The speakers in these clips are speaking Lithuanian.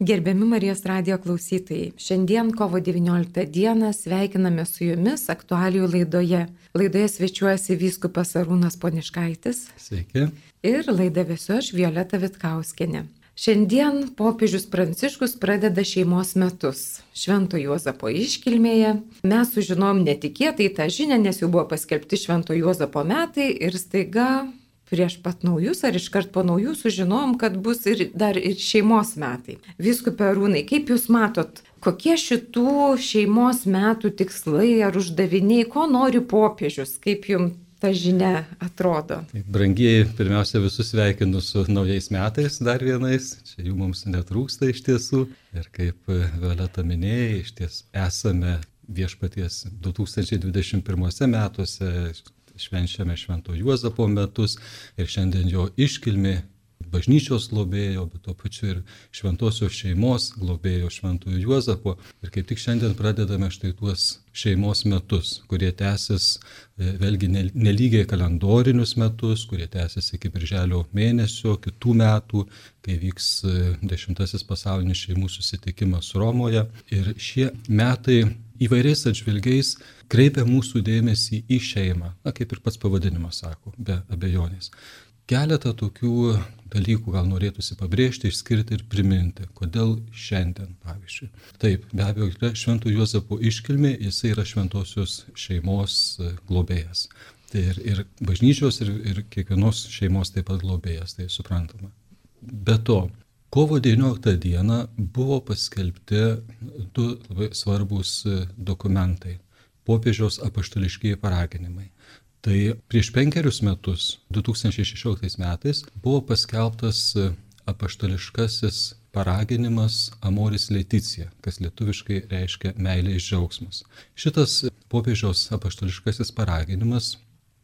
Gerbiami Marijos radio klausytojai, šiandien kovo 19 dieną sveikiname su jumis aktualijų laidoje. Laidoje svečiuojasi vyskupas Arūnas Poniškaitis. Sveiki. Ir laidą vėsiu aš Violeta Vitkauskenė. Šiandien popiežius Pranciškus pradeda šeimos metus. Švento Juozapo iškilmėje. Mes sužinom netikėtai tą žinią, nes jau buvo paskelbti Švento Juozapo metai ir staiga prieš pat naujus ar iškart po naujų sužinom, kad bus ir dar ir šeimos metai. Viskupė Rūnai, kaip Jūs matot, kokie šitų šeimos metų tikslai ar uždaviniai, ko nori popiežius, kaip Jums ta žinia atrodo? Brangieji, pirmiausia, visus sveikinu su naujais metais, dar vienais. Čia jų mums netrūksta iš tiesų. Ir kaip Violeta minėjai, iš ties esame viešpaties 2021 metuose, švenčiame Švento Juozapo metus ir šiandien jo iškilmi bažnyčios globėjo, bet tuo pačiu ir šventosios šeimos globėjo Šventojo Juozapo. Ir kaip tik šiandien pradedame štai tuos šeimos metus, kurie tęsis e, vėlgi nelygiai kalendorinius metus, kurie tęsis iki birželio mėnesio, kitų metų, kai vyks e, dešimtasis pasaulinis šeimų susitikimas Romoje. Ir šie metai įvairiais atžvilgiais kreipia mūsų dėmesį į šeimą, na kaip ir pats pavadinimas sako, be abejonės. Keletą tokių dalykų gal norėtųsi pabrėžti, išskirti ir priminti, kodėl šiandien, pavyzdžiui. Taip, be abejo, yra Šventų Juozapo iškilmė, jisai yra šventosios šeimos globėjas. Tai ir, ir bažnyčios, ir, ir kiekvienos šeimos taip pat globėjas, tai suprantama. Be to, Kovo 19 dieną buvo paskelbti du labai svarbus e, dokumentai - popiežiaus apaštališkiai paraginimai. Tai prieš penkerius metus, 2016 metais, buvo paskelbtas e, apaštališkasis paraginimas Amoris Leticija, kas lietuviškai reiškia meilės džiaugsmas. Šitas popiežiaus apaštališkasis paraginimas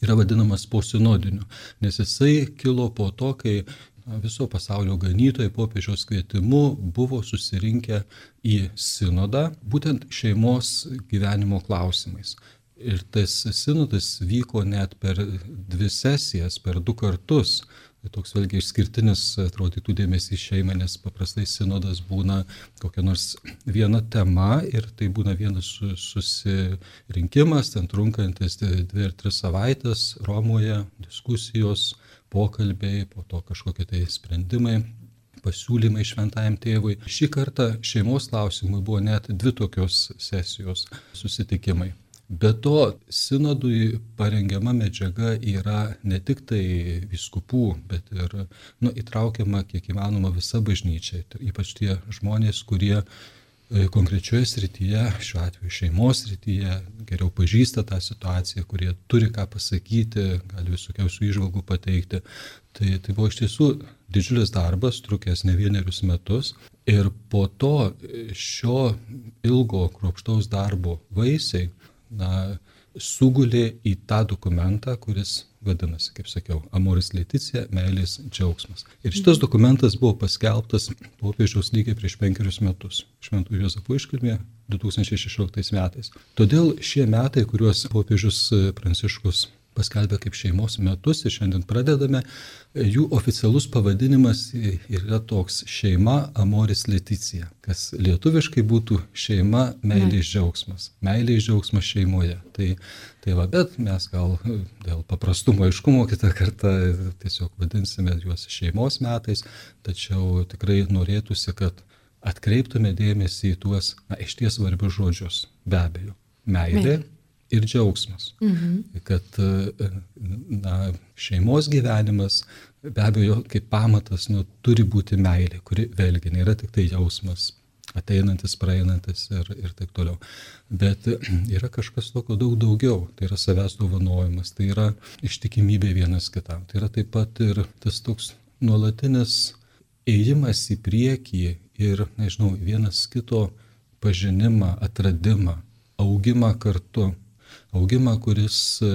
yra vadinamas posinodiniu, nes jisai kilo po to, kai viso pasaulio ganytojai popiežiaus kvietimu buvo susirinkę į sinodą būtent šeimos gyvenimo klausimais. Ir tas sinodas vyko net per dvi sesijas, per du kartus. Tai toks vėlgi išskirtinis atrodytų dėmesys šeimai, nes paprastai sinodas būna kokia nors viena tema ir tai būna vienas susirinkimas, ten trunkantis dvi ar tris savaitės Romoje, diskusijos, pokalbiai, po to kažkokie tai sprendimai pasiūlymai šventajam tėvui. Šį kartą šeimos klausimui buvo net dvi tokios sesijos susitikimai. Be to, sinodui parengiama medžiaga yra ne tik tai viskupų, bet ir nu, įtraukiama kiek įmanoma visa bažnyčia, ypač tie žmonės, kurie E, konkrečioje srityje, šiuo atveju šeimos srityje, geriau pažįsta tą situaciją, kurie turi ką pasakyti, gali visokiausių išvalgų pateikti. Tai, tai buvo iš tiesų didžiulis darbas, trukęs ne vienerius metus. Ir po to šio ilgo kruopštaus darbo vaisiai, na, sugulė į tą dokumentą, kuris vadinasi, kaip sakiau, Amoris Leticija, meilės džiaugsmas. Ir šitas dokumentas buvo paskelbtas popiežiaus lygiai prieš penkerius metus, Šventų Jozefų iškilmė 2016 metais. Todėl šie metai, kuriuos popiežius Pranciškus paskelbė kaip šeimos metus ir šiandien pradedame. Jų oficialus pavadinimas yra toks šeima Amoris Leticija, kas lietuviškai būtų šeima meilės džiaugsmas. Meilės džiaugsmas šeimoje. Tai, tai va, bet mes gal dėl paprastumo aiškumo kitą kartą tiesiog vadinsime juos šeimos metais, tačiau tikrai norėtųsi, kad atkreiptume dėmesį į tuos, na, iš ties svarbius žodžius. Be abejo. Meilė. Meilė ir džiaugsmas. Mhm. Kad na, šeimos gyvenimas be abejo kaip pamatas nu, turi būti meilė, kuri vėlgi nėra tik tai jausmas, ateinantis, praeinantis ir, ir taip toliau. Bet yra kažkas tokio daug daugiau. Tai yra savęs dovanojimas, tai yra ištikimybė vienas kitam. Tai yra taip pat ir tas toks nuolatinis ėjimas į priekį ir, nežinau, vienas kito pažinimą, atradimą, augimą kartu augimą, kuris e,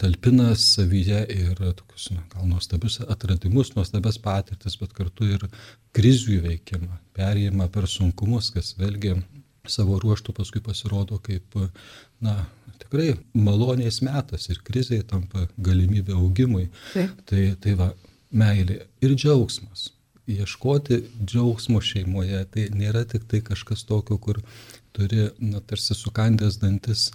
talpina savyje ir tokius, na, gal nuostabius atradimus, nuostabias patirtis, bet kartu ir krizių įveikimą, perėjimą per sunkumus, kas vėlgi savo ruoštų paskui pasirodo kaip, na, tikrai malonės metas ir krizai tampa galimybė augimui. Taip. Tai, tai va, meilė ir džiaugsmas. ieškoti džiaugsmo šeimoje. Tai nėra tik tai kažkas tokio, kur turi, na, tarsi sukandęs dantis,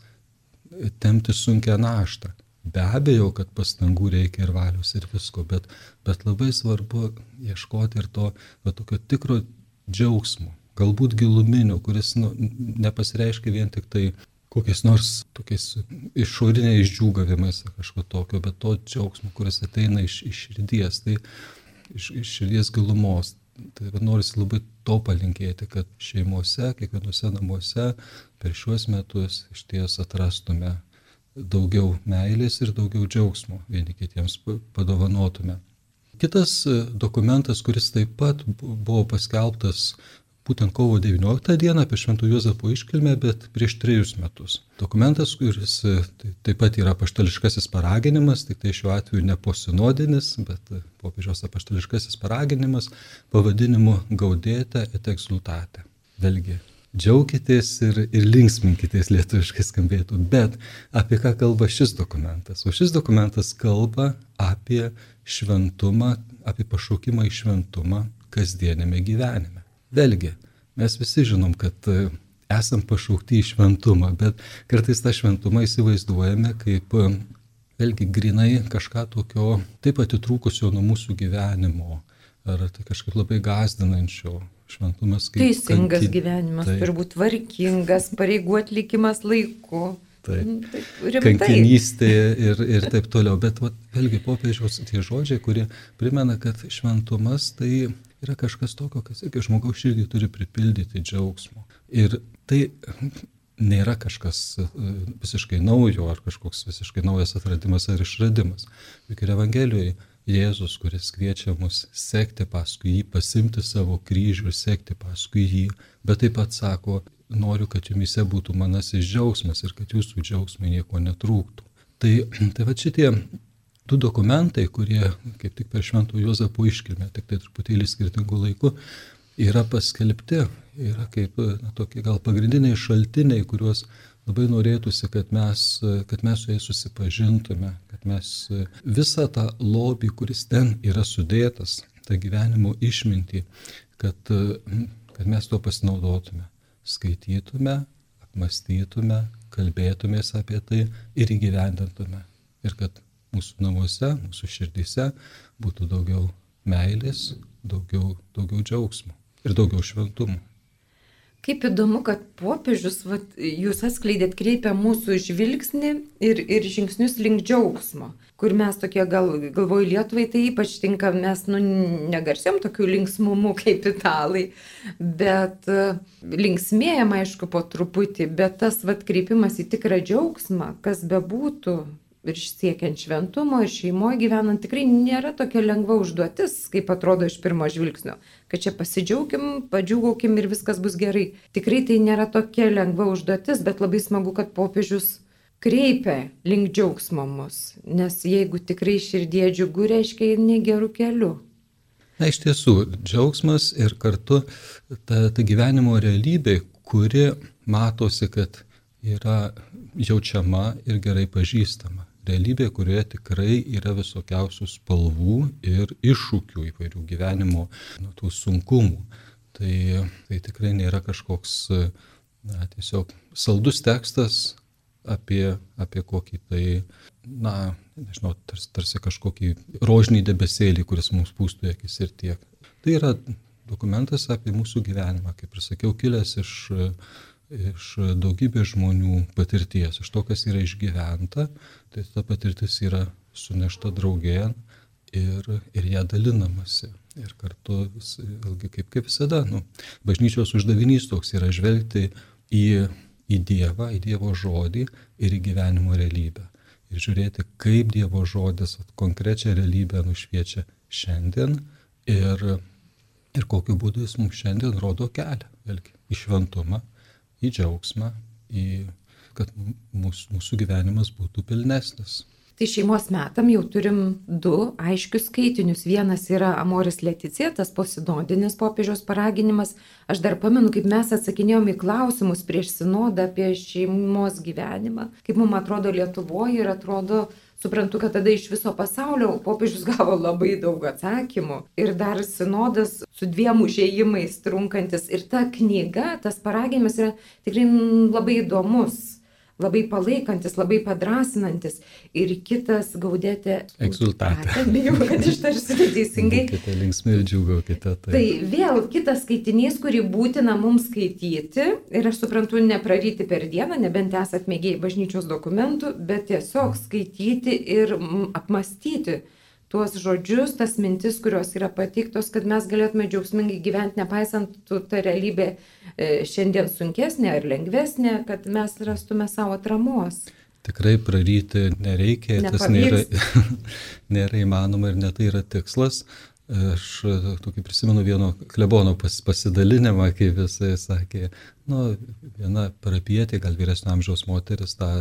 temti sunkę naštą. Be abejo, kad pastangų reikia ir valios ir visko, bet, bet labai svarbu ieškoti ir to va, tokio tikro džiaugsmo, galbūt giluminio, kuris nu, nepasireiškia vien tik tai kokiais nors tokiais išoriniais džiūgavimais ar kažko tokio, bet to džiaugsmo, kuris ateina iš, iš širdies, tai iš, iš širdies gilumos. Tai norisi labai to palinkėti, kad šeimose, kiekvienose namuose per šiuos metus iš ties atrastume daugiau meilės ir daugiau džiaugsmo vieni kitiems padovanotume. Kitas dokumentas, kuris taip pat buvo paskelbtas būtent kovo 19 dieną apie Švento Juozapo iškilmę, bet prieš trejus metus. Dokumentas, kuris e, tai, taip pat yra paštališkasis paraginimas, tik tai šiuo atveju ne posinodinis, bet e, popiežiaus apaštališkasis paraginimas pavadinimu Gaudėte et exultate. Vėlgi, džiaukitės ir, ir linksminkitės lietuviškai skambėtų, bet apie ką kalba šis dokumentas? O šis dokumentas kalba apie šventumą, apie pašaukimą į šventumą kasdienėme gyvenime. Vėlgi, mes visi žinom, kad e, esam pašaukti į šventumą, bet kartais tą šventumą įsivaizduojame kaip e, vėlgi grinai kažką tokio taip atitrūkusio nuo mūsų gyvenimo, ar tai kažkaip labai gazdinančio. Šventumas kaip... Teisingas kankin... gyvenimas, taip. turbūt tvarkingas, pareigų atlikimas laiku. Taip. Mm, taip kankinystė ir, ir taip toliau. Bet vat, vėlgi popiežiaus tie žodžiai, kurie primena, kad šventumas tai yra kažkas tokio, kas irgi žmogaus širdį turi pripildyti džiaugsmo. Ir tai nėra kažkas e, visiškai naujo ar kažkoks visiškai naujas atradimas ar išradimas. Juk ir Evangelijoje Jėzus, kuris kviečia mus sekti paskui jį, pasimti savo kryžių ir sekti paskui jį, bet taip pat sako, noriu, kad jumise būtų manasis džiaugsmas ir kad jūsų džiaugsmai nieko netrūktų. Tai, tai va šitie du dokumentai, kurie kaip tik per Švento Juozapo iškilmę, tik tai truputėlį skirtingų laikų, yra paskelbti, yra kaip na, tokie gal pagrindiniai šaltiniai, kuriuos labai norėtųsi, kad mes, kad mes su jais susipažintume, kad mes visą tą lobį, kuris ten yra sudėtas, tą gyvenimo išmintį, kad, kad mes tuo pasinaudotume, skaitytume, apmastytume, kalbėtumės apie tai ir įgyvendintume. Ir kad mūsų namuose, mūsų širdise būtų daugiau meilės, daugiau, daugiau džiaugsmo ir daugiau šventumo. Kaip įdomu, kad popiežius, vat, jūs atskleidėt, kreipia mūsų žvilgsnį ir, ir žingsnius link džiaugsmo, kur mes tokie, gal, galvoju, Lietuvai tai ypač tinka, mes nu, negarsiam tokių linksmumų kaip italai, bet linksmėjam, aišku, po truputį, bet tas vat, kreipimas į tikrą džiaugsmą, kas bebūtų, ir siekiant šventumo, ir šeimoje gyvenant tikrai nėra tokia lengva užduotis, kaip atrodo iš pirmo žvilgsnio. Kad čia pasidžiaugim, padžiugaukim ir viskas bus gerai. Tikrai tai nėra tokia lengva užduotis, bet labai smagu, kad popiežius kreipia link džiaugsmo mus. Nes jeigu tikrai širdie džiugu, reiškia ir negerų kelių. Na iš tiesų, džiaugsmas ir kartu ta, ta gyvenimo realybė, kuri matosi, kad yra jaučiama ir gerai pažįstama realybė, kurioje tikrai yra visokiausių spalvų ir iššūkių įvairių gyvenimo, nu, tų sunkumų. Tai, tai tikrai nėra kažkoks, na, tiesiog saldus tekstas apie, apie kokį tai, na, nežinau, tarsi, tarsi kažkokį rožinį debesėlį, kuris mums pūstų akis ir tiek. Tai yra dokumentas apie mūsų gyvenimą, kaip ir sakiau, kilęs iš iš daugybės žmonių patirties, iš to, kas yra išgyventa, tai ta patirtis yra sunešta draugėn ir, ir ją dalinamasi. Ir kartu, vėlgi, kaip, kaip visada, nu, bažnyčios uždavinys toks yra žvelgti į, į Dievą, į Dievo žodį ir į gyvenimo realybę. Ir žiūrėti, kaip Dievo žodis konkrečią realybę nušviečia šiandien ir, ir kokiu būdu jis mums šiandien rodo kelią, vėlgi, į šventumą į džiaugsmą, į, kad mūsų, mūsų gyvenimas būtų pilnesnis. Tai šeimos metam jau turim du aiškius skaitinius. Vienas yra Amoris Leticija, tas posidodinis popiežiaus paraginimas. Aš dar pamenu, kaip mes atsakinėjom į klausimus prieš sinodą apie šeimos gyvenimą, kaip mums atrodo Lietuvoje ir atrodo suprantu, kad tada iš viso pasaulio popiežius gavo labai daug atsakymų. Ir dar sinodas su dviem užėjimais trunkantis. Ir ta knyga, tas paraginimas yra tikrai labai įdomus labai palaikantis, labai padrasinantis. Ir kitas gaudėte. Egzultatė. Bijau, kad ištarsiu teisingai. Kita linksmai ir džiugaukite. Tai. tai vėl kitas skaitinys, kurį būtina mums skaityti. Ir aš suprantu, nepraryti per dieną, nebent esat mėgiai bažnyčios dokumentų, bet tiesiog skaityti ir apmastyti tuos žodžius, tas mintis, kurios yra pateiktos, kad mes galėtume džiaugsmingai gyventi, nepaisant ta realybė e, šiandien sunkesnė ar lengvesnė, kad mes rastume savo atramos. Tikrai praryti nereikia, Nepavyks. tas nėra, nėra įmanoma ir netai yra tikslas. Aš tokį prisimenu vieno klebono pas, pasidalinimą, kai visai sakė, nu, viena parapietė, gal vyresnio amžiaus moteris, tą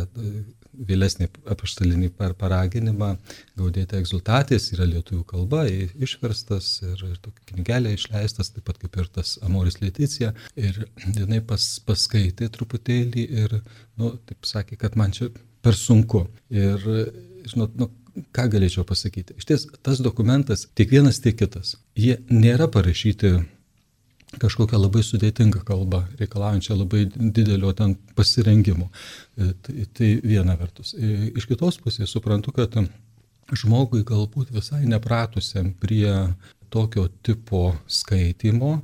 vėlesnį apaštalinį paraginimą gaudėti egzultatės yra lietuvių kalba, išverstas ir, ir tokia knygelė išleistas, taip pat kaip ir tas Amoris Leticija. Ir jinai pas, paskaitė truputėlį ir, nu, taip sakė, kad man čia per sunku. Ir, žinot, nu, ką galėčiau pasakyti. Iš ties, tas dokumentas, tiek vienas, tiek kitas, jie nėra parašyti kažkokią labai sudėtingą kalbą, reikalaujančią labai didelio ten pasirengimo. Tai, tai viena vertus. E, iš kitos pusės suprantu, kad žmogui galbūt visai nepratusiam prie tokio tipo skaitimo,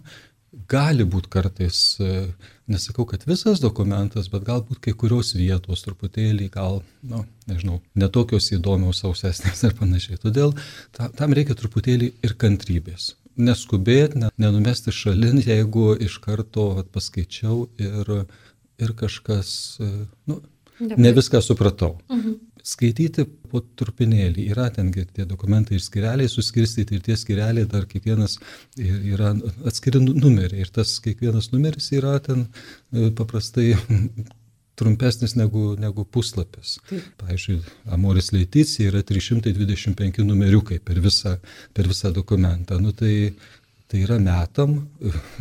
gali būti kartais, e, nesakau, kad visas dokumentas, bet galbūt kai kurios vietos truputėlį gal, na, nu, nežinau, netokios įdomios, sausesnės ir panašiai. Todėl ta, tam reikia truputėlį ir kantrybės neskubėti, ne, nenumesti šalin, jeigu iš karto vat, paskaičiau ir, ir kažkas, e, nu, ne viską supratau. Mhm. Skaityti po trupinėlį. Yra tengi tie dokumentai ir skireliai suskirstyti ir tie skireliai dar kiekvienas yra atskiri nu, numeriai. Ir tas kiekvienas numeris yra ten e, paprastai trumpesnis negu, negu puslapis. Taip. Pavyzdžiui, Amoris Leiticija yra 325 numeriukai per visą, per visą dokumentą. Nu, tai, tai yra metam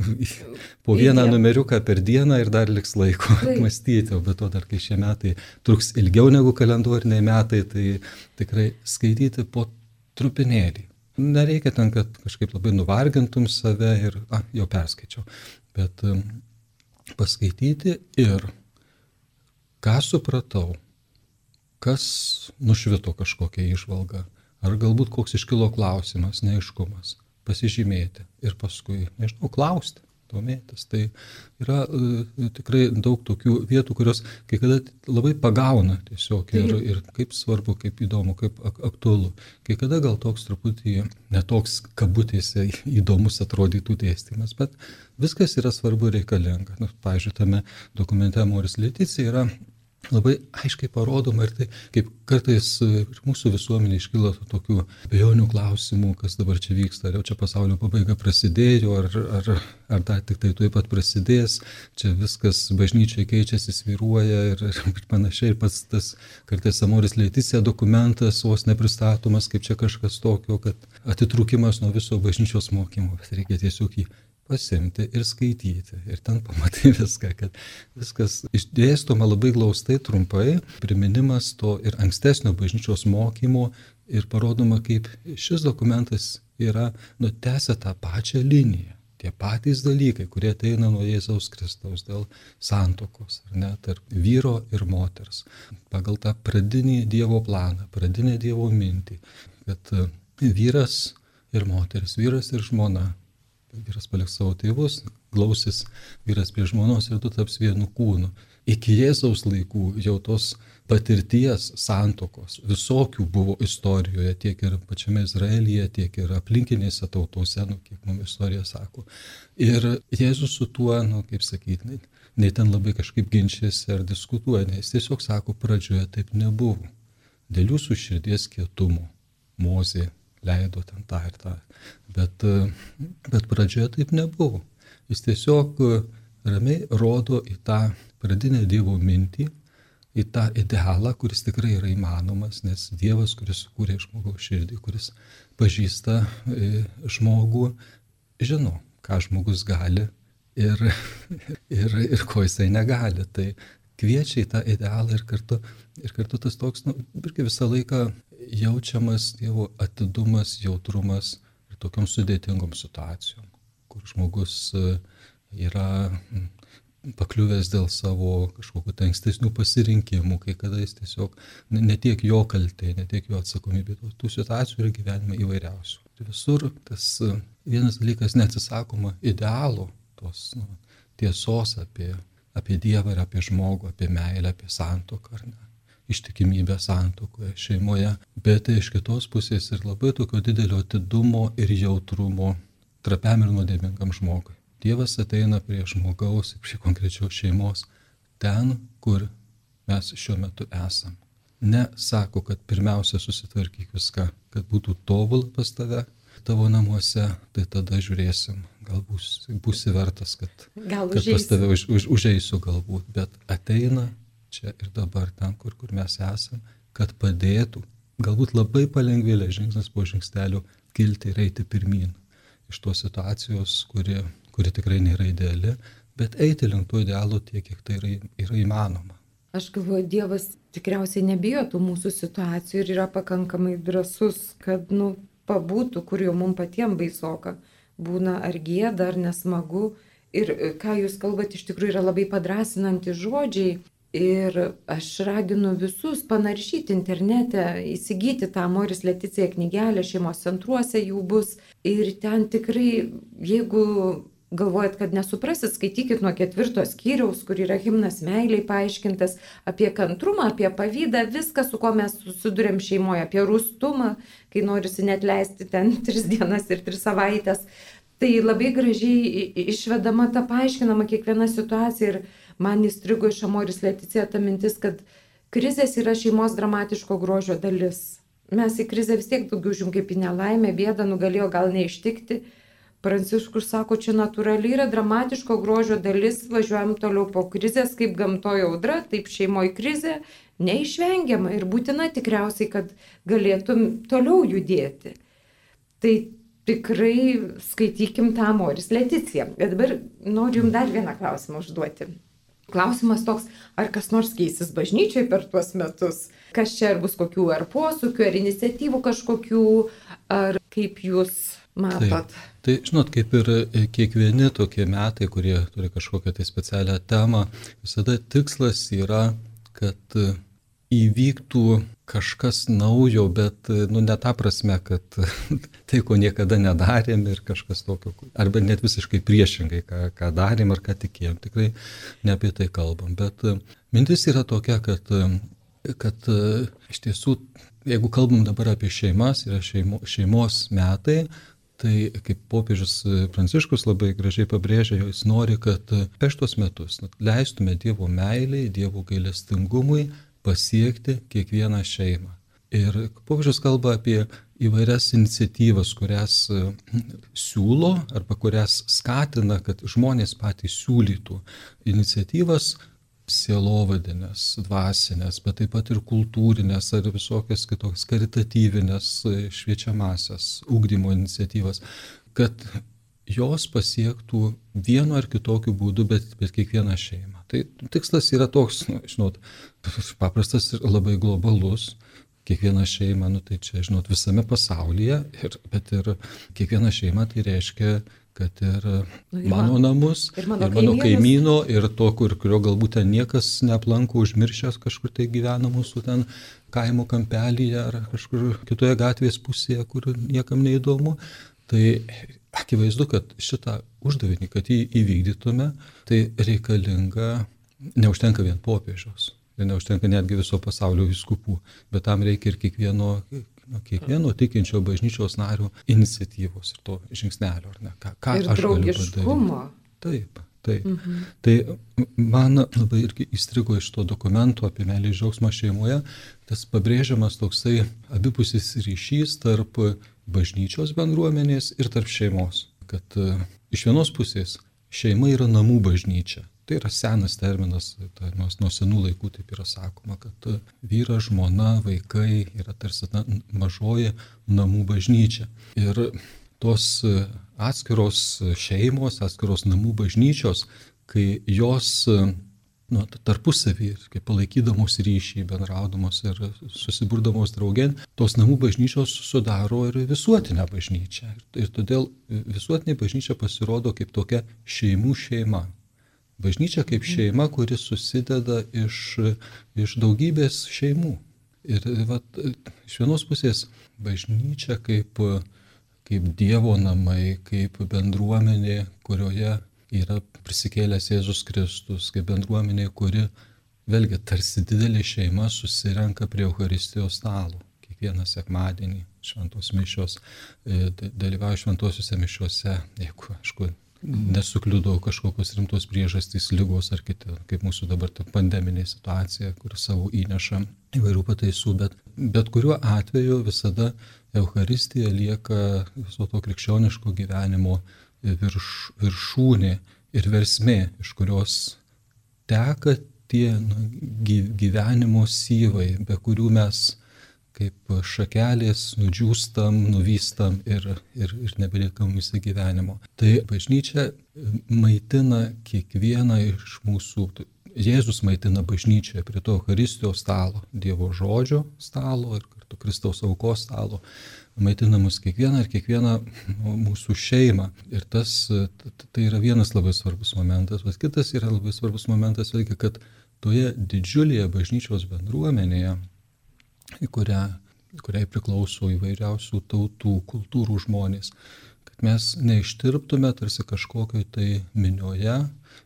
po vieną numeriuką per dieną ir dar liks laiko mąstyti, o be to dar kai šie metai truks ilgiau negu kalendoriniai metai, tai tikrai skaityti po trupinėlį. Nereikia ten, kad kažkaip labai nuvargintum save ir, a, jau perskaičiau, bet um, paskaityti ir ką supratau, kas nušvito kažkokią išvalgą, ar galbūt koks iškilo klausimas, neaiškumas, pasižymėti ir paskui, nežinau, klausti domėtis. Tai yra uh, tikrai daug tokių vietų, kurios kai kada labai pagauna tiesiog ir, ir kaip svarbu, kaip įdomu, kaip ak aktualu. Kai kada gal toks truputį netoks kabutėse įdomus atrodytų dėstymas, bet viskas yra svarbu reikalinga. Nu, pavyzdžiui, tame dokumente Moris Leticija yra labai aiškiai parodoma ir tai, kaip kartais ir mūsų visuomenė iškyla tokių bejonių klausimų, kas dabar čia vyksta, ar jau čia pasaulio pabaiga prasidėjo, ar, ar, ar dar tik tai tuoj pat prasidės, čia viskas bažnyčiai keičiasi, sviruoja ir, ir panašiai, ir pats tas kartais Amoris Leiticija dokumentas vos nepristatomas kaip čia kažkas tokio, kad atitrūkimas nuo viso bažnyčios mokymo, bet reikia tiesiog jį pasimti ir skaityti. Ir ten pamatai viską, kad viskas išdėstoma labai glaustai, trumpai, priminimas to ir ankstesnio bažnyčios mokymo ir parodoma, kaip šis dokumentas yra nutęsę tą pačią liniją. Tie patys dalykai, kurie ateina nuo Jėzaus Kristaus dėl santokos, ar ne, tarp vyro ir moters, pagal tą pradinį Dievo planą, pradinę Dievo mintį, kad vyras ir moteris, vyras ir žmona Vyras paliks savo tėvus, glausis vyras prie žmonos ir tu taps vienu kūnu. Iki Jėzaus laikų jau tos patirties santokos visokių buvo istorijoje, tiek ir pačiame Izraelyje, tiek ir aplinkinėse tautose, nu, kiek mums istorija sako. Ir Jėzus su tuo, nu, kaip sakyti, nei, ten labai kažkaip ginčiasi ar diskutuoja, nes tiesiog sako, pradžioje taip nebuvo. Dėl jūsų širdies kietumo Mozė leido ten tą ir tą. Bet, bet pradžioje taip nebuvo. Jis tiesiog ramiai rodo į tą pradinę Dievo mintį, į tą idealą, kuris tikrai yra įmanomas, nes Dievas, kuris sukūrė žmogaus širdį, kuris pažįsta e, žmogų, žino, ką žmogus gali ir, ir, ir ko jisai negali. Tai kviečia į tą idealą ir kartu, ir kartu tas toks, nu, irgi visą laiką jaučiamas Dievo atidumas, jautrumas ir tokiam sudėtingom situacijom, kur žmogus e, yra pakliuvęs dėl savo kažkokių tai ankstesnių pasirinkimų, kai kada jis tiesiog ne tiek jo kaltė, ne tiek jo atsakomybė, tų situacijų yra gyvenime įvairiausių. Ir visur tas e, vienas dalykas neatsisakoma idealo, tos nu, tiesos apie, apie Dievą ir apie žmogų, apie meilę, apie santoką ištikimybę santokoje, šeimoje, bet iš kitos pusės ir labai tokio didelio atidumo ir jautrumo trapiam ir nuodėmingam žmogui. Dievas ateina prie žmogaus, prie konkrečios šeimos, ten, kur mes šiuo metu esam. Ne sako, kad pirmiausia susitvarkyk viską, kad būtų tobulą pas tave, tavo namuose, tai tada žiūrėsim, gal bus, būsi vertas, kad, gal kad pas tave už, už, užeisiu galbūt, bet ateina čia ir dabar ten, kur, kur mes esam, kad padėtų, galbūt labai palengvėlė žingsnis po žingsnelio kilti ir eiti pirmin iš tos situacijos, kuri kuri tikrai nėra ideali, bet eiti link to idealo tiek, kiek tai yra, yra įmanoma. Aš galvoju, Dievas tikriausiai nebijo tų mūsų situacijų ir yra pakankamai drasus, kad, nu, pabūtų, kur jau mums patiems baisoka, būna ar gėda, ar nesmagu. Ir e, ką jūs kalbate, iš tikrųjų yra labai padrasinantys žodžiai. Ir aš raginu visus panaršyti internete, įsigyti tą Moris Leticija knygelę, šeimos centruose jų bus. Ir ten tikrai, jeigu galvojat, kad nesuprasit, skaitykit nuo ketvirto skyriaus, kur yra himnas meiliai paaiškintas apie kantrumą, apie pavydą, viską, su kuo mes susidurėm šeimoje, apie rūstumą, kai norisi net leisti ten tris dienas ir tris savaitės. Tai labai gražiai išvedama ta paaiškinama kiekviena situacija ir man įstrigo iš Amoris Leticija ta mintis, kad krizės yra šeimos dramatiško grožio dalis. Mes į krizę vis tiek daugiau žiūrim kaip į nelaimę, bėdą nugalėjo gal neištikti Pranciškus sako, čia natūraliai yra dramatiško grožio dalis, važiuojam toliau po krizės, kaip gamtojo audra, taip šeimoje krizė, neišvengiama ir būtina tikriausiai, kad galėtum toliau judėti. Tai tikrai skaitykim tą Moris Leticiją. Bet dabar noriu jums dar vieną klausimą užduoti. Klausimas toks, ar kas nors keisis bažnyčiai per tuos metus? Kas čia ar bus kokių ar posūkių, ar iniciatyvų kažkokių, ar kaip jūs matot? Taip. Tai žinot, kaip ir e, kiekvieni tokie metai, kurie turi kažkokią tai specialią temą, visada tikslas yra, kad e, įvyktų kažkas naujo, bet e, nu, ne ta prasme, kad tai, ko niekada nedarėm ir kažkas tokio, arba net visiškai priešingai, ką, ką darėm ar ką tikėjom. Tikrai ne apie tai kalbam. Bet mintis yra tokia, kad, kad iš tiesų, jeigu kalbam dabar apie šeimas, yra šeimo, šeimos metai, Tai kaip popiežius Pranciškus labai gražiai pabrėžia, jis nori, kad per šitos metus leistume Dievo meiliai, Dievo gailestingumui pasiekti kiekvieną šeimą. Ir popiežius kalba apie įvairias iniciatyvas, kurias siūlo arba kurias skatina, kad žmonės patys siūlytų iniciatyvas sielovadinės, dvasinės, bet taip pat ir kultūrinės ar visokias kitokias karitatyvinės, šviečiamasias ūkdymo iniciatyvas, kad jos pasiektų vienu ar kitokiu būdu, bet, bet kiekvieną šeimą. Tai tikslas yra toks, nu, žinot, paprastas ir labai globalus. Kiekviena šeima, nu, tai čia, žinot, visame pasaulyje, ir, bet ir kiekviena šeima tai reiškia kad ir, nu, mano man, namus, ir mano, ir mano kaimyno, ir to, kur, kurio galbūt ten niekas neaplanko, užmiršęs kažkur tai gyvena mūsų ten kaimo kampelyje ar kažkur kitoje gatvės pusėje, kur niekam neįdomu. Tai akivaizdu, kad šitą uždavinį, kad jį įvykdytume, tai reikalinga, neužtenka vien popiežiaus. Ir neužtenka netgi viso pasaulio viskupų, bet tam reikia ir kiekvieno kiekvieno tikinčio bažnyčios nario iniciatyvos ir to žingsnelio, ar ne? Ką, ką ir aš galiu padaryti? Taip. Taip. Mhm. Tai man labai irgi įstrigo iš to dokumento apie meilį džiaugsmą šeimoje, tas pabrėžiamas toksai abipusis ryšys tarp bažnyčios bendruomenės ir tarp šeimos. Kad uh, iš vienos pusės šeima yra namų bažnyčia, Tai yra senas terminas, tai nuo, nuo senų laikų taip yra sakoma, kad vyras, žmona, vaikai yra tarsi na, mažoji namų bažnyčia. Ir tos atskiros šeimos, atskiros namų bažnyčios, kai jos nu, tarpusavį, kaip palaikydamos ryšį, bendraudamos ir susiburdamos draugien, tos namų bažnyčios sudaro ir visuotinę bažnyčią. Ir todėl visuotinė bažnyčia pasirodo kaip tokia šeimų šeima. Bažnyčia kaip šeima, kuri susideda iš, iš daugybės šeimų. Ir vat, iš vienos pusės bažnyčia kaip, kaip Dievo namai, kaip bendruomenė, kurioje yra prisikėlęs Jėzus Kristus, kaip bendruomenė, kuri vėlgi tarsi didelė šeima susirenka prie Euharistijos stalo. Kiekvieną sekmadienį šventos mišios, e, dalyvauja šventosiuose mišiuose, jeigu, aišku, nesukliudo kažkokios rimtos priežastys, lygos ar kiti, kaip mūsų dabar ta pandeminė situacija, kur savo įneša įvairių pataisų, bet, bet kuriuo atveju visada Euharistija lieka viso to krikščioniško gyvenimo virš, viršūnė ir versmė, iš kurios teka tie nu, gyvenimo syvai, be kurių mes kaip šakelės nudžiūstam, nuvystam ir, ir, ir nebeliekam visą gyvenimo. Tai bažnyčia maitina kiekvieną iš mūsų, Jėzus maitina bažnyčią prie to Eucharistijos stalo, Dievo žodžio stalo ir kartu Kristaus aukos stalo, maitina mus kiekvieną ir kiekvieną mūsų šeimą. Ir tas, tai yra vienas labai svarbus momentas, bet kitas yra labai svarbus momentas, vėlgi, kad toje didžiulėje bažnyčios bendruomenėje kurią, kuriai priklauso įvairiausių tautų, kultūrų žmonės. Kad mes neištirptume tarsi kažkokioj tai minioje,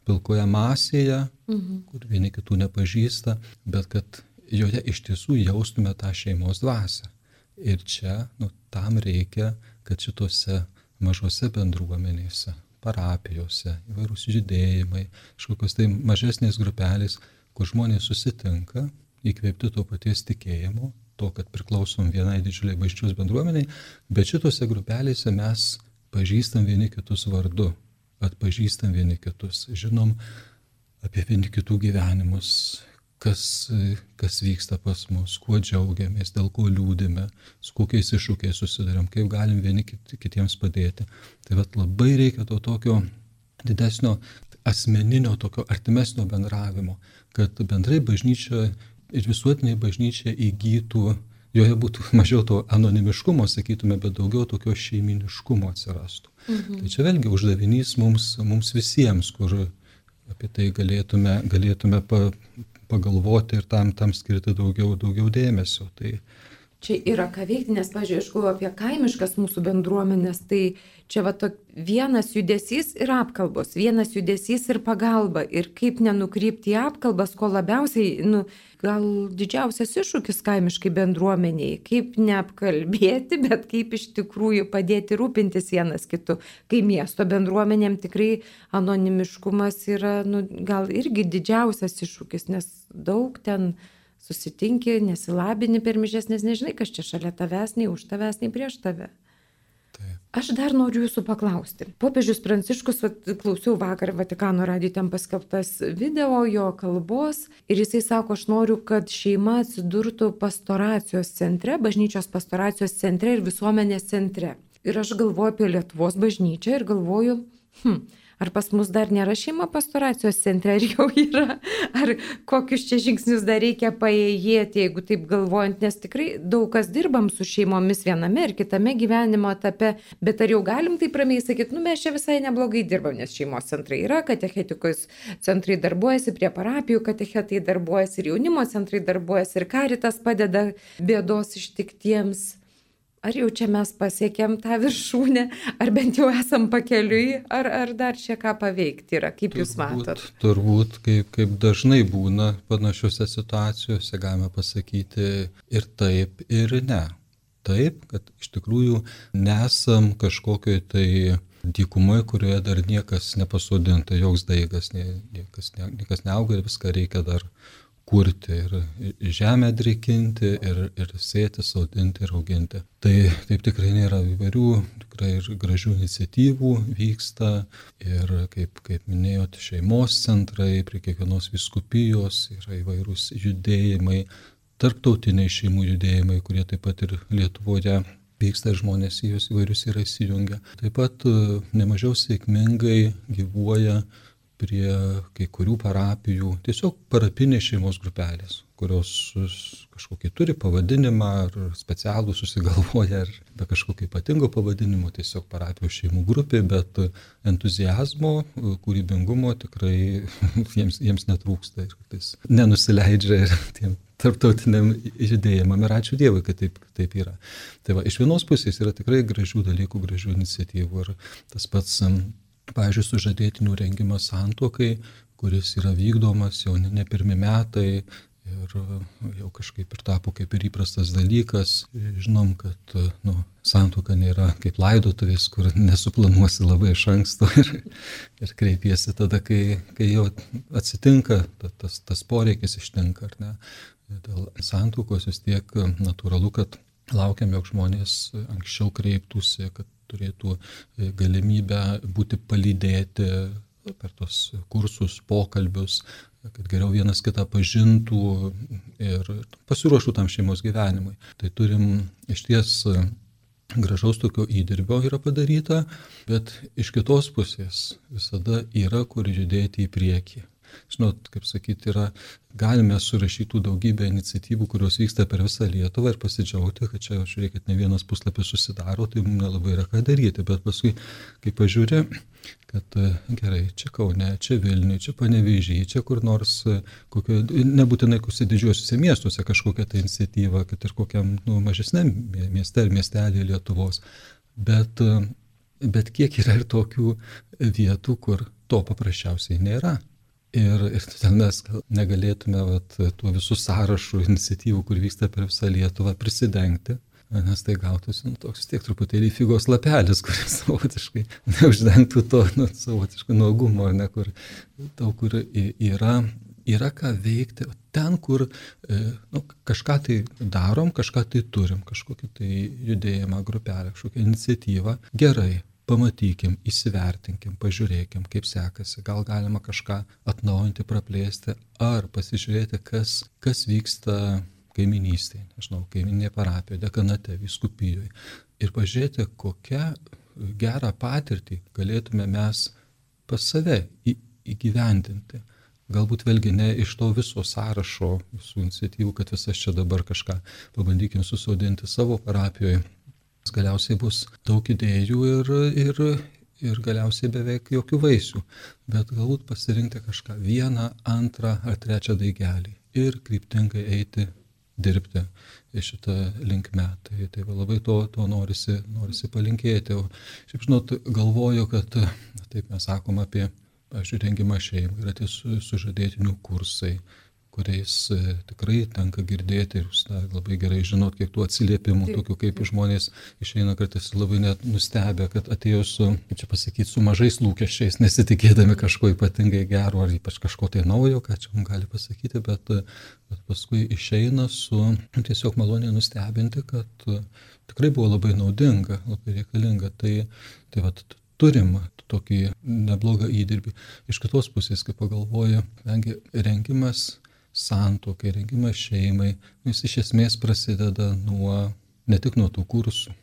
pilkoje masėje, mhm. kur vieni kitų nepažįsta, bet kad joje iš tiesų jaustume tą šeimos dvasę. Ir čia nu, tam reikia, kad šitose mažose bendruomenėse, parapijose, įvairūs judėjimai, kažkokios tai mažesnės grupelės, kur žmonės susitinka įkvėpti to paties tikėjimo, to, kad priklausom vienai didžiuliai bažnyčios bendruomeniai, bet šitose grupelėse mes pažįstam vieni kitus vardu, atpažįstam vieni kitus, žinom apie vieni kitų gyvenimus, kas, kas vyksta pas mus, kuo džiaugiamės, dėl ko liūdime, su kokiais iššūkiais susidurėm, kaip galim vieni kitiems padėti. Tai vad labai reikia to tokio didesnio asmeninio, tokio artimesnio bendravimo, kad bendrai bažnyčia ir visuotinė bažnyčia įgytų, joje būtų mažiau to anonimiškumo, sakytume, bet daugiau tokio šeiminiškumo atsirastų. Mhm. Tai čia vėlgi uždavinys mums, mums visiems, kur apie tai galėtume, galėtume pa, pagalvoti ir tam, tam skirti daugiau, daugiau dėmesio. Tai, čia yra ką veikti, nes, pažiūrėjau, galvoju apie kaimiškas mūsų bendruomenės, tai čia va to, vienas judesys ir apkalbos, vienas judesys ir pagalba. Ir kaip nenukrypti į apkalbas, ko labiausiai, nu, gal didžiausias iššūkis kaimiškai bendruomeniai, kaip neapkalbėti, bet kaip iš tikrųjų padėti rūpintis vienas kitu. Kai miesto bendruomenėm tikrai anonimiškumas yra, nu, gal irgi didžiausias iššūkis, nes daug ten susitinki, nesilabini per mižės, nes nežinai, kas čia šalia tavęs, nei už tavęs, nei prieš tave. Taip. Aš dar noriu jūsų paklausti. Popiežius Pranciškus, klausiau vakar Vatikano radijo ten paskelbtas video jo kalbos ir jisai sako, aš noriu, kad šeima atsidurtų pastoracijos centre, bažnyčios pastoracijos centre ir visuomenės centre. Ir aš galvoju apie Lietuvos bažnyčią ir galvoju, hm, Ar pas mus dar nėra šeima pastoracijos centre, ar jau yra, ar kokius čia žingsnius dar reikia paėjėti, jeigu taip galvojant, nes tikrai daug kas dirbam su šeimomis viename ir kitame gyvenimo etape, bet ar jau galim taip ramiai sakyti, nu mes čia visai neblogai dirbam, nes šeimos centrai yra, katechetikos centrai darbuojasi, prie parapijų katechetai darbuojasi ir jaunimo centrai darbuojasi ir karitas padeda bėdos ištiktiems ar jau čia mes pasiekėm tą viršūnę, ar bent jau esam pakeliui, ar, ar dar čia ką paveikti yra, kaip turbūt, jūs matot? Turbūt, kaip, kaip dažnai būna panašiose situacijose, galime pasakyti ir taip, ir ne. Taip, kad iš tikrųjų nesam kažkokioj tai dykumoje, kurioje dar niekas nepasodinta, joks daigas, niekas, niekas neauga ir viską reikia dar kurti ir žemę drikinti ir, ir sėti, sodinti ir auginti. Tai taip tikrai nėra įvairių, tikrai ir gražių iniciatyvų vyksta ir kaip, kaip minėjote, šeimos centrai, prie kiekvienos viskupijos yra įvairūs judėjimai, tarptautiniai šeimų judėjimai, kurie taip pat ir Lietuvoje vyksta ir žmonės į juos įvairius yra įsijungę. Taip pat e, nemažiau sėkmingai gyvuoja prie kai kurių parapijų, tiesiog parapinės šeimos grupelės, kurios kažkokį turi pavadinimą ar specialų susigalvoja, ar be kažkokio ypatingo pavadinimo, tiesiog parapijų šeimų grupė, bet entuzijazmo, kūrybingumo tikrai jiems, jiems netrūksta ir tais nenusileidžia ir tiem tarptautiniam judėjimam ir ačiū Dievui, kad taip, taip yra. Tai va, iš vienos pusės yra tikrai gražių dalykų, gražių iniciatyvų ir tas pats, pavyzdžiui, sužadėtinių rengimas santokai, kuris yra vykdomas jau ne, ne pirmi metai, Ir jau kažkaip ir tapo kaip ir įprastas dalykas. Žinom, kad nu, santuoka nėra kaip laidotuvės, kur nesuplanuosi labai iš anksto ir, ir kreipiesi tada, kai, kai jau atsitinka, tas, tas poreikis ištinka. Dėl santuokos vis tiek natūralu, kad laukiam, jog žmonės anksčiau kreiptųsi, kad turėtų galimybę būti palydėti per tos kursus, pokalbius, kad geriau vienas kitą pažintų ir pasiruoštų tam šeimos gyvenimui. Tai turim iš ties gražaus tokio įdirbio yra padaryta, bet iš kitos pusės visada yra kur judėti į priekį žinot, kaip sakyti, yra, galime surašyti daugybę iniciatyvų, kurios vyksta per visą Lietuvą ir pasidžiaugti, kad čia, žiūrėkit, ne vienas puslapis susidaro, tai mums nelabai yra ką daryti, bet paskui, kai pažiūrė, kad e, gerai, čia Kaune, čia Vilniuje, čia Panevežyje, čia kur nors, e, kokio, nebūtinai kusi didžiuosiuose miestuose kažkokia tai iniciatyva, kad ir kokiam nu, mažesniam mieste ar miestelį Lietuvos. Bet, e, bet kiek yra ir tokių vietų, kur to paprasčiausiai nėra. Ir, ir todėl mes negalėtume vat, tuo visų sąrašų iniciatyvų, kur vyksta per visą Lietuvą, prisidengti, nes tai gautųsi nu, toks tiek truputėlį figos lapelis, kuris savotiškai neuždengtų to nu, savotiško nuogumo, ne, kur daug kur yra, yra ką veikti. Ten, kur e, nu, kažką tai darom, kažką tai turim, kažkokį tai judėjimą, grupelę, kažkokią iniciatyvą, gerai pamatykim, įsivertinkim, pažiūrėkim, kaip sekasi, gal galima kažką atnaujinti, praplėsti, ar pasižiūrėti, kas, kas vyksta kaiminystėje, nežinau, kaiminėje parapijoje, dekanate, viskupijoje. Ir pažiūrėti, kokią gerą patirtį galėtume mes pas save į, įgyvendinti. Galbūt vėlgi ne iš to viso sąrašo, visų iniciatyvų, kad visas čia dabar kažką pabandykim susodinti savo parapijoje, Galiausiai bus daug idėjų ir, ir, ir galiausiai beveik jokių vaisių, bet galbūt pasirinkti kažką vieną, antrą ar trečią daigelį ir kryptingai eiti dirbti šitą linkmę. Tai, tai labai to, to norisi, norisi palinkėti. O šiaip žinot, galvoju, kad taip mes sakom apie, aš rengimą šeimą, yra tie sužadėtinių kursai, kuriais e, tikrai tenka girdėti ir jūs na, labai gerai žinot, kiek tų atsiliepimų, tokių kaip žmonės išeina kartais labai net nustebę, kad atėjo su, kaip čia pasakyti, su mažais lūkesčiais, nesitikėdami kažko ypatingai gero ar ypač kažko tai naujo, ką čia mums gali pasakyti, bet, bet paskui išeina su tiesiog maloniai nustebinti, kad tikrai buvo labai naudinga, labai reikalinga. Tai, tai vat, turim tokį neblogą įdirbį. Iš kitos pusės, kai pagalvoju, rengimas santokai, rengimas šeimai, jis iš esmės prasideda nuo, ne tik nuo tų kursų,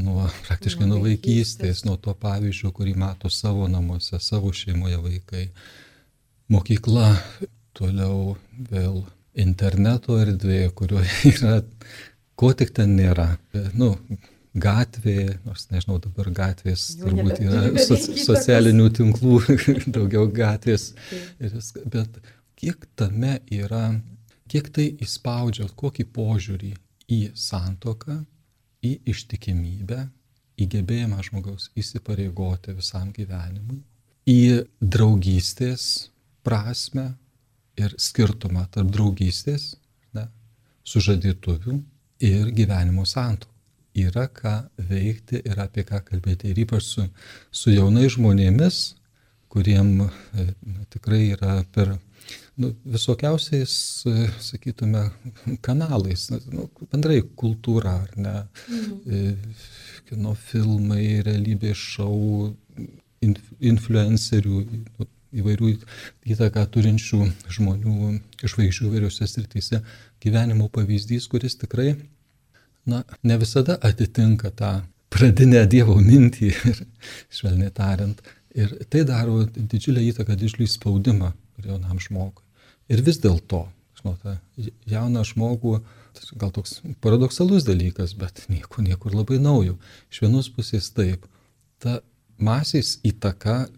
nuo praktiškai nuo, nuo vaikystės, nuo to pavyzdžio, kurį mato savo namuose, savo šeimoje vaikai. Mokykla, toliau vėl interneto erdvė, kurioje yra, ko tik ten nėra. Nu, gatvė, nors nežinau, dabar gatvės Jau turbūt yra so, socialinių tinklų, daugiau gatvės. Bet kiek tame yra, kiek tai įspaudžia kokį požiūrį į santoką, į ištikimybę, į gebėjimą žmogaus įsipareigoti visam gyvenimui, į draugystės prasme ir skirtumą tarp draugystės, ne, sužadėtuvių ir gyvenimo santokų. Yra ką veikti ir apie ką kalbėti. Ir ypač su, su jaunai žmonėmis, kuriem na, tikrai yra per nu, visokiausiais, e, sakytume, kanalais, nu, bendrai kultūra, ar ne, mhm. kino filmai, realybės šou, inf, influencerių, nu, įvairių įtaką turinčių žmonių, žvaigždžių įvairiose srityse, gyvenimo pavyzdys, kuris tikrai, na, ne visada atitinka tą pradinę Dievo mintį ir, švelniai tariant, Ir tai daro didžiulę įtaką, didžiulį spaudimą jaunam žmogui. Ir vis dėlto, žinote, jauną žmogų, gal toks paradoksalus dalykas, bet nieko, niekur labai naujo. Iš vienos pusės taip, ta masės įtaka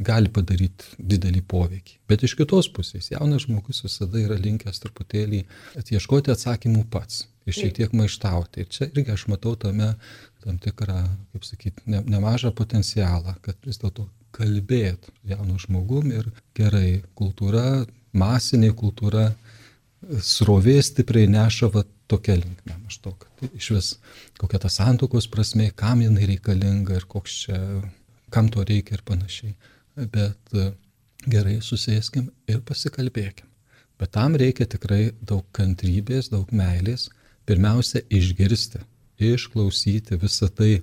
gali padaryti didelį poveikį. Bet iš kitos pusės, jaunas žmogus visada yra linkęs truputėlį atieškoti atsakymų pats ir šiek tiek maištauti. Ir čia irgi aš matau tame tam tikrą, kaip sakyti, ne, nemažą potencialą, kad vis dėlto kalbėt jaunu žmogum ir gerai kultūra, masinė kultūra, srovė stipriai neša va tokia linkme maždaug. Tai iš vis kokia ta santokos prasme, kam jinai reikalinga ir koks čia, kam to reikia ir panašiai bet e, gerai susėskim ir pasikalbėkim. Bet tam reikia tikrai daug kantrybės, daug meilės. Pirmiausia, išgirsti, išklausyti visą tai,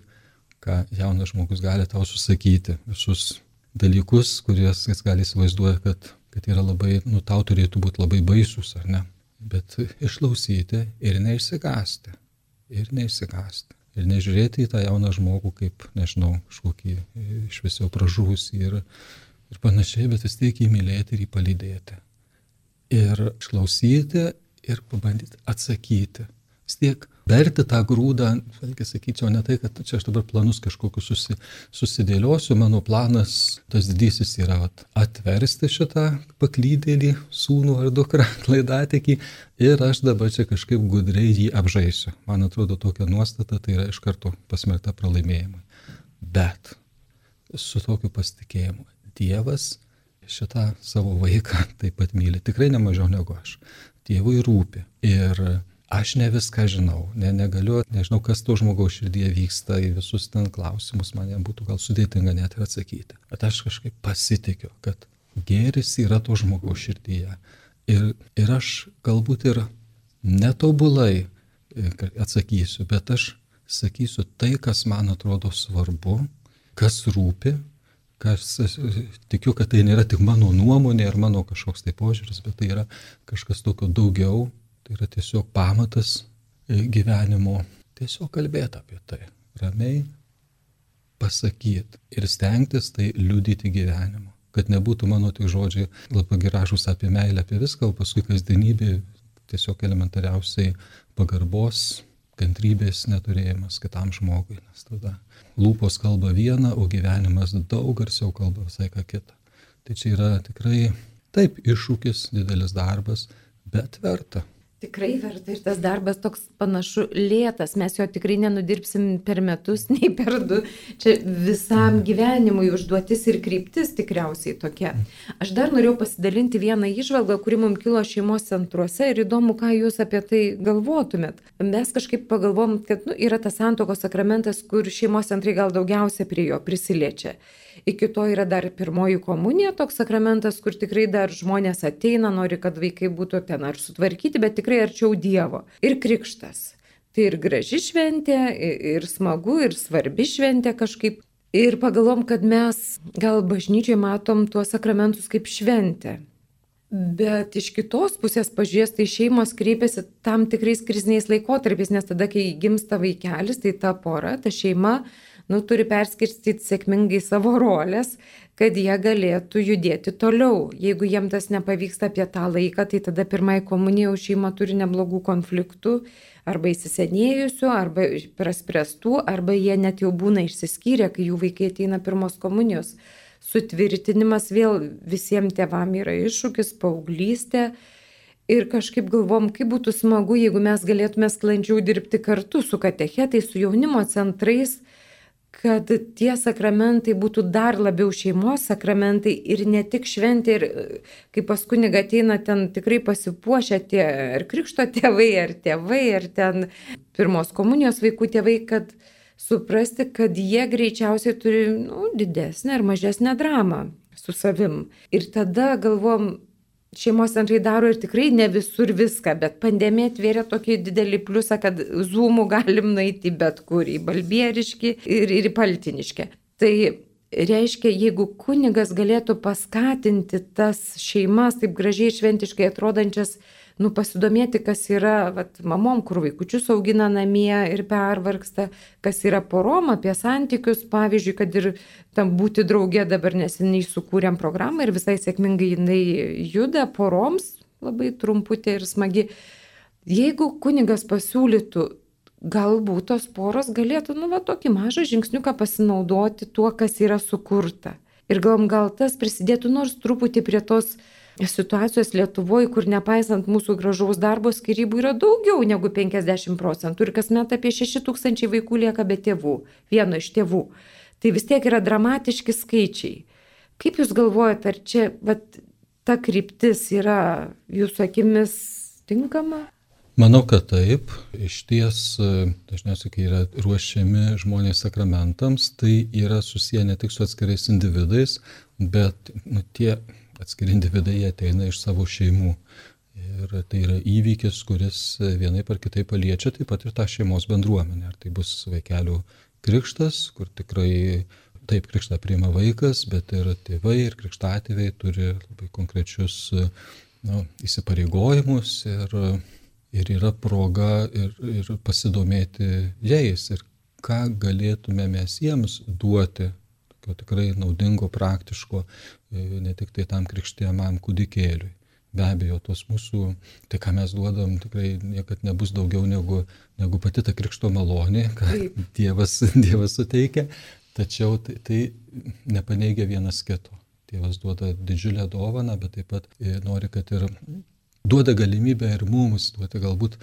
ką jaunas žmogus gali tau susakyti, visus dalykus, kuriuos jis gali įsivaizduoti, kad, kad yra labai, nu tau turėtų būti labai baisus, ar ne. Bet išklausyti ir neišsigasti. Ir neišsigasti. Ir nežiūrėti į tą jauną žmogų kaip, nežinau, kažkokį iš viso pražūsį ir, ir panašiai, bet vis tiek jį mylėti ir jį palydėti. Ir išklausyti ir pabandyti atsakyti. Vis tiek verti tą grūdą, vėlgi sakyčiau, ne tai, kad čia aš dabar planus kažkokius susi, susidėliosiu, mano planas, tas didysis yra vat, atversti šitą paklydėlį, sūnų ar dukrą klaidatekį ir aš dabar čia kažkaip gudriai jį apžaisiu. Man atrodo, tokia nuostata tai yra iš karto pasmerkta pralaimėjimui. Bet su tokiu pasitikėjimu Dievas šitą savo vaiką taip pat myli, tikrai ne mažiau negu aš. Dievui rūpi. Ir aš ne viską žinau, ne, negaliu, nežinau, kas to žmogaus širdyje vyksta, į visus ten klausimus man būtų gal sudėtinga net ir atsakyti. Bet aš kažkaip pasitikiu, kad gėris yra to žmogaus širdyje. Ir, ir aš galbūt ir netobulai e, atsakysiu, bet aš sakysiu tai, kas man atrodo svarbu, kas rūpi, kas tikiu, kad tai nėra tik mano nuomonė ar mano kažkoks tai požiūris, bet tai yra kažkas tokio daugiau Tai yra tiesiog pamatas e, gyvenimo. Tiesiog kalbėti apie tai. Ramiai pasakyti ir stengtis tai liudyti gyvenimu. Kad nebūtų mano tik žodžiai labai gražus apie meilę, apie viską, o paskui kasdienybė tiesiog elementariausiai pagarbos, kantrybės neturėjimas kitam žmogui. Nes tada lūpos kalba vieną, o gyvenimas daug garsiau kalba visai ką kitą. Tai čia yra tikrai taip iššūkis, didelis darbas, bet verta. Tikrai verta ir tas darbas toks panašu lėtas, mes jo tikrai nenudirbsim per metus, nei per du. Čia visam gyvenimui užduotis ir kryptis tikriausiai tokia. Aš dar norėjau pasidalinti vieną išvalgą, kuri mums kilo šeimos centruose ir įdomu, ką jūs apie tai galvotumėt. Mes kažkaip pagalvom, kad nu, yra tas santokos sakramentas, kur šeimos centrai gal daugiausia prie jo prisiliečia. Iki to yra dar pirmoji komunija, toks sakramentas, kur tikrai dar žmonės ateina, nori, kad vaikai būtų ten ar sutvarkyti, bet tikrai arčiau Dievo. Ir krikštas. Tai ir graži šventė, ir smagu, ir svarbi šventė kažkaip. Ir pagalvom, kad mes gal bažnyčiai matom tuos sakramentus kaip šventę. Bet iš kitos pusės pažiūrės, tai šeimos kreipiasi tam tikrais kriziniais laikotarpiais, nes tada, kai gimsta vaikelis, tai ta pora, ta šeima nu, turi perskirstyti sėkmingai savo rolės, kad jie galėtų judėti toliau. Jeigu jiem tas nepavyksta apie tą laiką, tai tada pirmai komunija jau šeima turi neblogų konfliktų, arba įsisenėjusių, arba praspręstų, arba jie net jau būna išsiskyrę, kai jų vaikai ateina pirmos komunijos. Sutvirtinimas vėl visiems tėvam yra iššūkis, paauglystė. Ir kažkaip galvom, kaip būtų smagu, jeigu mes galėtume sklandžiau dirbti kartu su katechetais, su jaunimo centrais, kad tie sakramentai būtų dar labiau šeimos sakramentai ir ne tik šventė, ir kai pas kunigą ateina ten tikrai pasipuošę tie ar krikšto tėvai, ar tėvai, ar ten pirmos komunijos vaikų tėvai, kad suprasti, kad jie greičiausiai turi nu, didesnę ar mažesnę dramą su savim. Ir tada galvom, šeimos centrai daro ir tikrai ne visur viską, bet pandemija atvėrė tokį didelį pliusą, kad zoomų galim nueiti bet kur, į balbieriškį ir, ir į paltiniškę. Tai reiškia, jeigu kunigas galėtų paskatinti tas šeimas, taip gražiai šventiškai atrodančias, nu, pasidomėti, kas yra vat, mamom, kur vaikučius augina namie ir pervarksta, kas yra porom apie santykius, pavyzdžiui, kad ir tam būti draugė dabar neseniai sukūrėm programą ir visai sėkmingai jinai juda poroms, labai trumputė ir smagi. Jeigu kunigas pasiūlytų, galbūt tos poros galėtų, nu, va, tokį mažą žingsniuką pasinaudoti tuo, kas yra sukurta. Ir gal, gal tas prisidėtų nors truputį prie tos situacijos Lietuvoje, kur nepaisant mūsų gražaus darbo skirybų yra daugiau negu 50 procentų ir kasmet apie 6 tūkstančiai vaikų lieka be tėvų, vieno iš tėvų. Tai vis tiek yra dramatiški skaičiai. Kaip Jūs galvojate, ar čia vat, ta kryptis yra Jūsų akimis tinkama? Manau, kad taip. Iš ties, dažniausiai, kai yra ruošiami žmonės sakramentams, tai yra susiję ne tik su atskirais individais, bet nu, tie atskiri individai ateina iš savo šeimų. Ir tai yra įvykis, kuris vienai par kitai paliečia taip pat ir tą šeimos bendruomenę. Ar tai bus vaikelių krikštas, kur tikrai taip krikštą priima vaikas, bet ir tėvai ir krikštatėviai turi labai konkrečius nu, įsipareigojimus ir, ir yra proga ir, ir pasidomėti jais ir ką galėtume mes jiems duoti tokio tikrai naudingo, praktiško, e, ne tik tai tam krikštėjamam kūdikėliui. Be abejo, tos mūsų, tai ką mes duodam, tikrai niekad nebus daugiau negu, negu pati ta krikšto malonė, ką dievas, dievas suteikia, tačiau tai, tai nepaneigia vienas kito. Dievas duoda didžiulę dovaną, bet taip pat e, nori, kad ir duoda galimybę ir mums duoti galbūt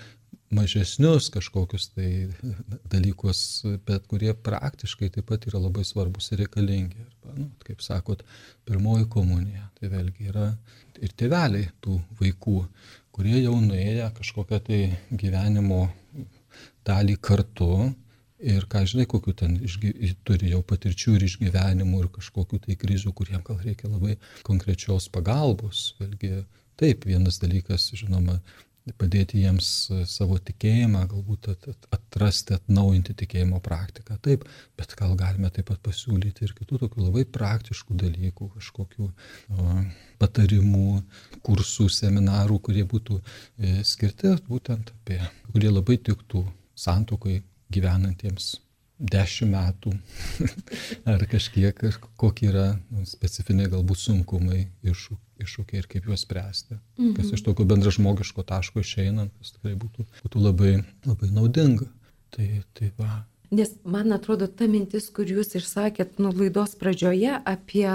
mažesnius kažkokius tai dalykus, bet kurie praktiškai taip pat yra labai svarbus ir reikalingi. Arba, nu, kaip sakot, pirmoji komunija. Tai vėlgi yra ir tėveliai tų vaikų, kurie jau nuėję kažkokią tai gyvenimo dalį kartu ir ką žinai, kokiu ten išgy, turi jau patirčių ir išgyvenimų ir kažkokių tai krizių, kuriem gal reikia labai konkrečios pagalbos. Vėlgi, taip, vienas dalykas, žinoma, padėti jiems e, savo tikėjimą, galbūt atrasti, atnaujinti tikėjimo praktiką. Taip, bet gal galime taip pat pasiūlyti ir kitų tokių labai praktiškų dalykų, kažkokių patarimų, kursų, seminarų, kurie būtų e, skirti būtent apie, kurie labai tiktų santokai gyvenantiems dešimt metų ar kažkiek, kokie yra specifiniai galbūt sunkumai, iššūkiai ir kaip juos spręsti. Mhm. Kas iš tokio bendražmogiško taško išeinant, kas tikrai būtų, būtų labai, labai naudinga. Tai, tai va. Nes man atrodo, ta mintis, kur jūs išsakėt nu laidos pradžioje apie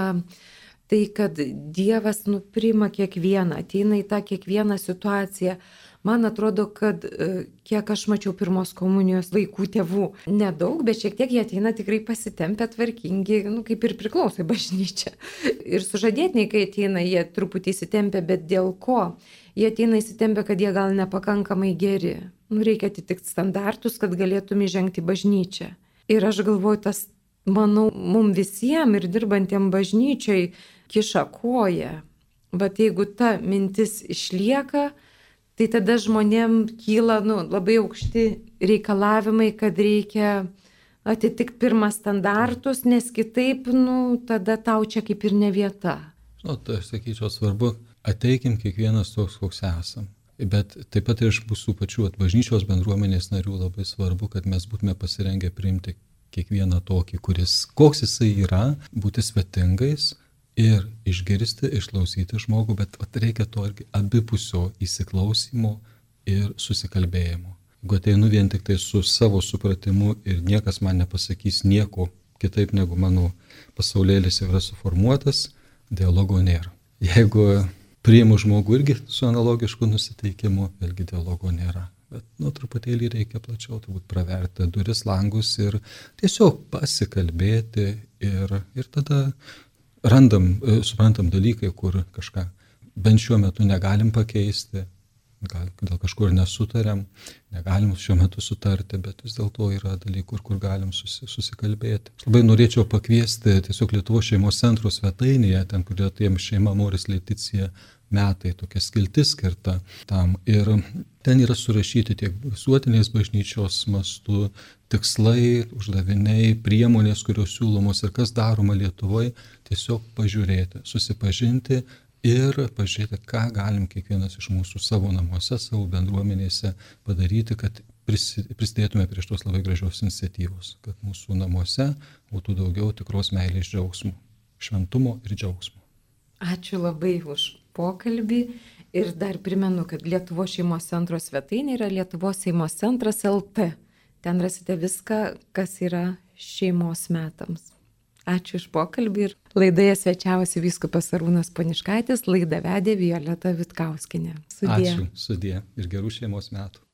tai, kad Dievas nuprima kiekvieną, ateina į tą kiekvieną situaciją. Man atrodo, kad e, kiek aš mačiau pirmos komunijos vaikų tėvų, nedaug, bet šiek tiek jie ateina tikrai pasitempę, tvarkingi, nu, kaip ir priklauso bažnyčia. Ir sužadėtiniai, kai ateina, jie truputį įsitempia, bet dėl ko? Jie ateina įsitempę, kad jie gal nepakankamai geri. Nu, reikia atitikti standartus, kad galėtum įžengti bažnyčią. Ir aš galvoju, tas, manau, mum visiems ir dirbantiem bažnyčiai kiša koją. Bet jeigu ta mintis išlieka, tai tada žmonėm kyla nu, labai aukšti reikalavimai, kad reikia atitikti pirmą standartus, nes kitaip, nu, tada tau čia kaip ir ne vieta. Nu, tai aš sakyčiau, svarbu, ateikim kiekvienas toks, koks esam. Bet taip pat ir iš mūsų pačių atbažnyčios bendruomenės narių labai svarbu, kad mes būtume pasirengę priimti kiekvieną tokį, kuris, koks jisai yra, būti svetingais, ir išgirsti, išklausyti žmogų, bet reikia to irgi abipusio įsiklausimo ir susikalbėjimo. Jeigu ateinu vien tik tai su savo supratimu ir niekas man nepasakys nieko kitaip negu mano pasaulėlis yra suformuotas, dialogo nėra. Jeigu priimu žmogų irgi su analogišku nusiteikimu, vėlgi dialogo nėra. Bet, nu, truputėlį reikia plačiau turbūt praverti duris, langus ir tiesiog pasikalbėti ir, ir tada randam, e, suprantam dalykai, kur kažką bent šiuo metu negalim pakeisti, gal dėl kažkur nesutariam, negalim šiuo metu sutarti, bet vis dėlto yra dalykų, kur galim susi, susikalbėti. Labai norėčiau pakviesti tiesiog Lietuvo šeimos centro svetainėje, ten, kur yra tiem šeima Moris Leticija metai, tokia skiltis skirta tam. Ir ten yra surašyti tiek visuotinės bažnyčios mastu tikslai, uždaviniai, priemonės, kurios siūlomos ir kas daroma Lietuvoje, tiesiog pažiūrėti, susipažinti ir pažiūrėti, ką galim kiekvienas iš mūsų savo namuose, savo bendruomenėse padaryti, kad prisidėtume prie šitos labai gražios iniciatyvos, kad mūsų namuose būtų daugiau tikros meilės džiaugsmų, šventumo ir džiaugsmo. Ačiū labai už pokalbį ir dar primenu, kad Lietuvo šeimos centro svetainė yra Lietuvo šeimos centras LT. Ten rasite viską, kas yra šeimos metams. Ačiū iš pokalbį ir laidoje svečiavosi viskupas Arūnas Poniškaitis, laidą vedė Violeta Vitkauskinė. Sudie. Ačiū, sudė ir gerų šeimos metų.